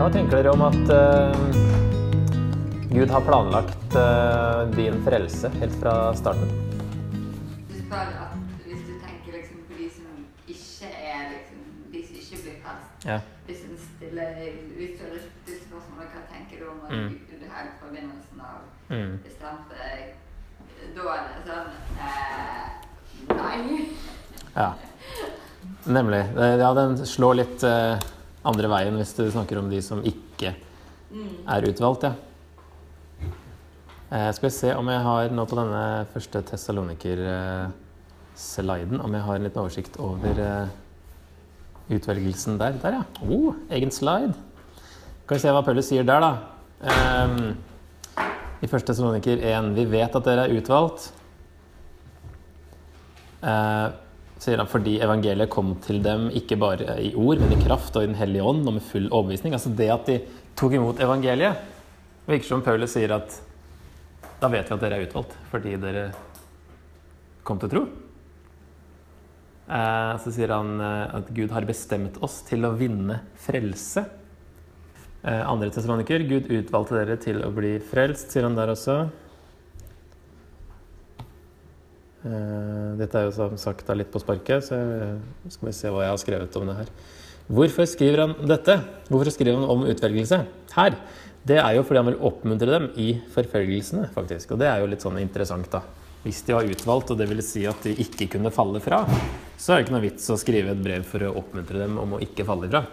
Hva tenker dere om at uh, Gud har planlagt uh, din frelse helt fra starten? Du at hvis du tenker liksom på de som ikke er liksom, de som ikke blir frelst Ja. Hvis en stiller hvis du hadde spørsmål, hva tenker du om at Mm. Gud i begynnelsen av Mm. bestemte deg, da er det sånn eh, Nei. ja. Nemlig. Eh, Ja, den slår litt eh, andre veien hvis du snakker om de som ikke Mm. er utvalgt, ja. Eh, skal vi se om jeg har nå på denne første Tessaloniker-sliden om jeg har en liten oversikt over eh, utvelgelsen der. Der, ja. Oh, egen slide. Skal vi se hva Paulus sier der, da. Eh, I første Tessaloniker 1. Vi vet at dere er utvalgt. Eh, sier han fordi evangeliet kom til dem ikke bare i ord, men i kraft og i Den hellige ånd og med full overbevisning. Altså det at de tok imot evangeliet, virker som Paulus sier at da vet vi at dere er utvalgt fordi dere kom til tro. Eh, så sier han eh, at Gud har bestemt oss til å vinne frelse. Eh, andre testamoniker, Gud utvalgte dere til å bli frelst, sier han der også. Eh, Dette er jo som sagt litt på sparket, så jeg- skal vi se hva jeg har skrevet om det her. Hvorfor skriver han dette? Hvorfor skriver han om utvelgelse her? Det er jo fordi han vil oppmuntre dem i forfølgelsene, faktisk. Og det er jo litt sånn interessant, da. Hvis de var utvalgt, og det ville si at de ikke kunne falle fra, så er det ikke noe vits å skrive et brev for å oppmuntre dem om å ikke falle fra.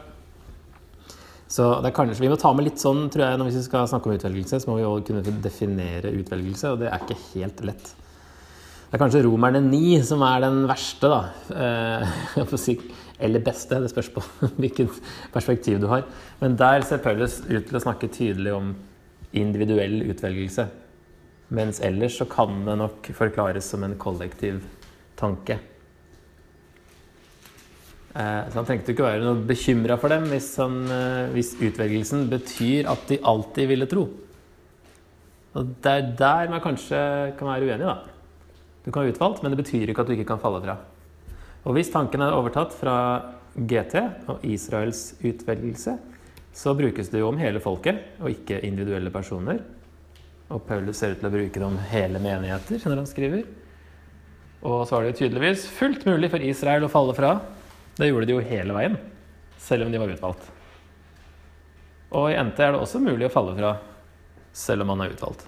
Så det er kanskje, Vi må ta med litt sånn, tror jeg, når vi skal snakke om utvelgelse, så må vi også kunne definere utvelgelse, og det er ikke helt lett. Det er kanskje Romerne 9 som er den verste, da. Eh, eller beste, det spørs på hvilket perspektiv du har. Men der ser Paulus ut til å snakke tydelig om individuell utvelgelse. Mens ellers så kan det nok forklares som en kollektiv tanke. Eh, Så han trengte ikke være noe bekymra for dem hvis, han, eh, hvis utvelgelsen betyr at de alltid ville tro. Og det er der man kanskje kan være uenig, da. Du kan være utvalgt, men det betyr ikke at du ikke kan falle fra. Og hvis tanken er overtatt fra GT og Israels utvelgelse, så brukes det jo om hele folket, og ikke individuelle personer. Og Paulus ser ut til å bruke det om hele menigheter når han skriver. Og så var det jo tydeligvis fullt mulig for Israel å falle fra. Det gjorde de jo hele veien, selv om de var utvalgt. Og i NT er det også mulig å falle fra, selv om man er utvalgt.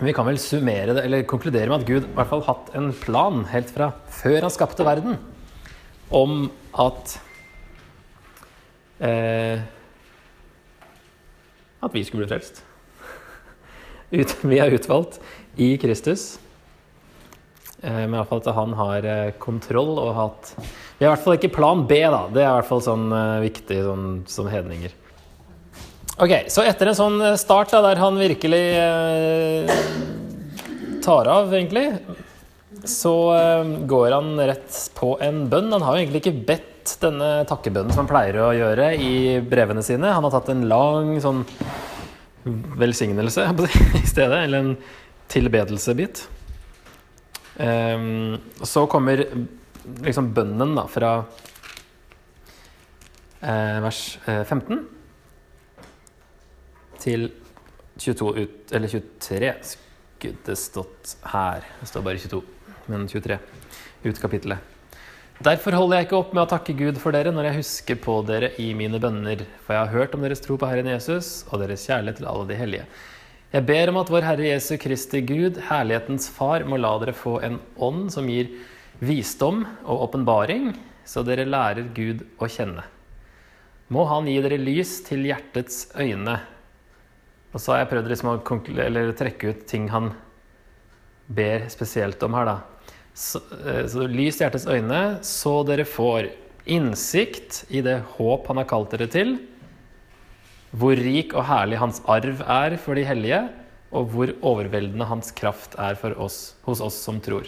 Vi kan vel summere det, eller konkludere med at Gud i hvert fall hatt en plan helt fra før han skapte verden, om at eh, At vi skulle bli frelst. Ut, vi er utvalgt i Kristus. Eh, men iallfall at han har eh, kontroll og hatt Vi har i hvert fall ikke plan B, da. Det er i hvert fall sånn eh, viktig sånn, som hedninger. Ok, Så etter en sånn start da, der han virkelig eh, tar av, egentlig, så eh, går han rett på en bønn. Han har jo egentlig ikke bedt denne takkebønnen som han pleier å gjøre i brevene sine. Han har tatt en lang sånn velsignelse i stedet, eller en tilbedelsebit. Um, så kommer liksom bønnen da fra eh, vers eh, 15 til 22 ut, eller 23 skulle det stått her. Det står bare 22, men 23 ut kapittelet. Derfor holder jeg ikke opp med å takke Gud for dere når jeg husker på dere i mine bønner, for jeg har hørt om deres tro på Herren Jesus og deres kjærlighet til alle de hellige. Jeg ber om at vår Herre Jesu Kristi Gud, herlighetens Far, må la dere få en ånd som gir visdom og åpenbaring, så dere lærer Gud å kjenne. Må Han gi dere lys til hjertets øyne. Og så har jeg prøvd liksom å trekke ut ting han ber spesielt om her, da. Så, eh, så lys hjertets øyne, så dere får innsikt i det håp han har kalt dere til, hvor rik og herlig hans arv er for de hellige, og hvor overveldende hans kraft er oss, hos oss som tror.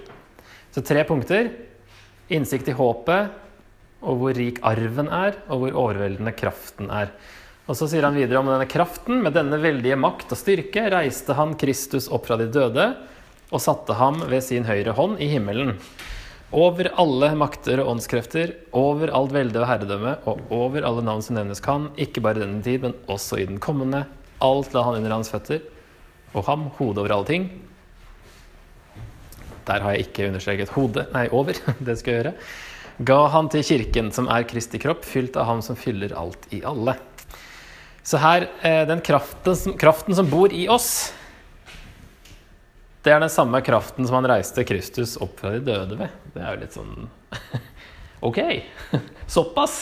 Så tre punkter. Innsikt i håpet, og hvor rik arven er, og hvor overveldende kraften er. Og så sier han videre om denne kraften. Med denne veldige makt og styrke reiste han Kristus opp fra de døde og satte ham ved sin høyre hånd i himmelen. over alle makter og åndskrefter, over alt velde og herredømme, og over alle navn som nevnes kan, ikke bare i denne tid, men også i den kommende. Alt la han under hans føtter, og ham, hodet over alle ting. Der har jeg ikke understreket hodet, nei, over. Det skal jeg gjøre. Ga han til kirken, som er Kristi kropp, fylt av ham som fyller alt i alle. Så her, eh, den kraften, kraften som bor i oss, det er den samme kraften som han reiste Kristus opp fra de døde ved. Det er jo litt sånn Ok, såpass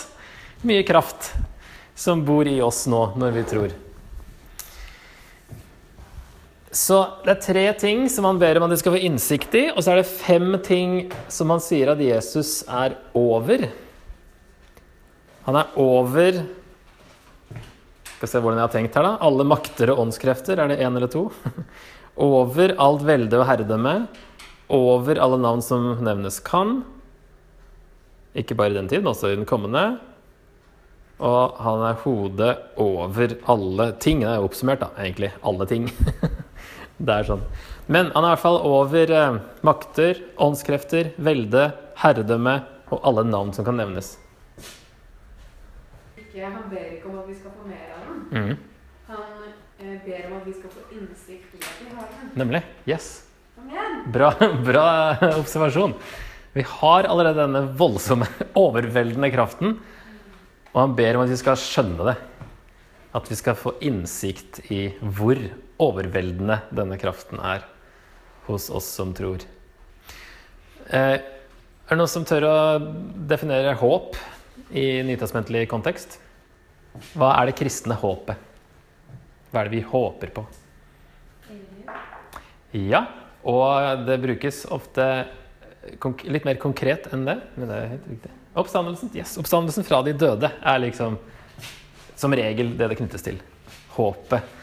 mye kraft som bor i oss nå når vi tror. Så det er tre ting som han ber om at de skal få innsikt i, og så er det fem ting som han sier at Jesus er over. Han er over Skal se hvordan jeg har tenkt her, da. Alle makter og åndskrefter. Er det én eller to? Over alt velde og herredømme. Over alle navn som nevnes kan. Ikke bare i den tid, men også i den kommende. Og han er hodet over alle ting. Det er jo oppsummert, da, egentlig. Alle ting. det er sånn. Men han er i hvert fall over eh, makter, åndskrefter, velde, herredømme og alle navn som kan nevnes. Ikke, han ber ikke om at vi skal få mer av Mhm. Han eh, ber om at vi skal få innsikt i at vi har den. Nemlig. Yes. Igjen! Bra, bra observasjon. Vi har allerede denne voldsomme, overveldende kraften. Og han ber om at vi skal skjønne det. At vi skal få innsikt i hvor overveldende denne kraften er hos oss som tror. Eh, er det noen som tør å definere håp i nytestamentlig kontekst? Hva er det kristne håpet? Hva er det vi håper på? Ja, og det brukes ofte litt mer konkret enn det. Men det er helt riktig. Oppstandelsen, yes, oppstandelsen fra de døde er liksom som regel det det knyttes til. Håpet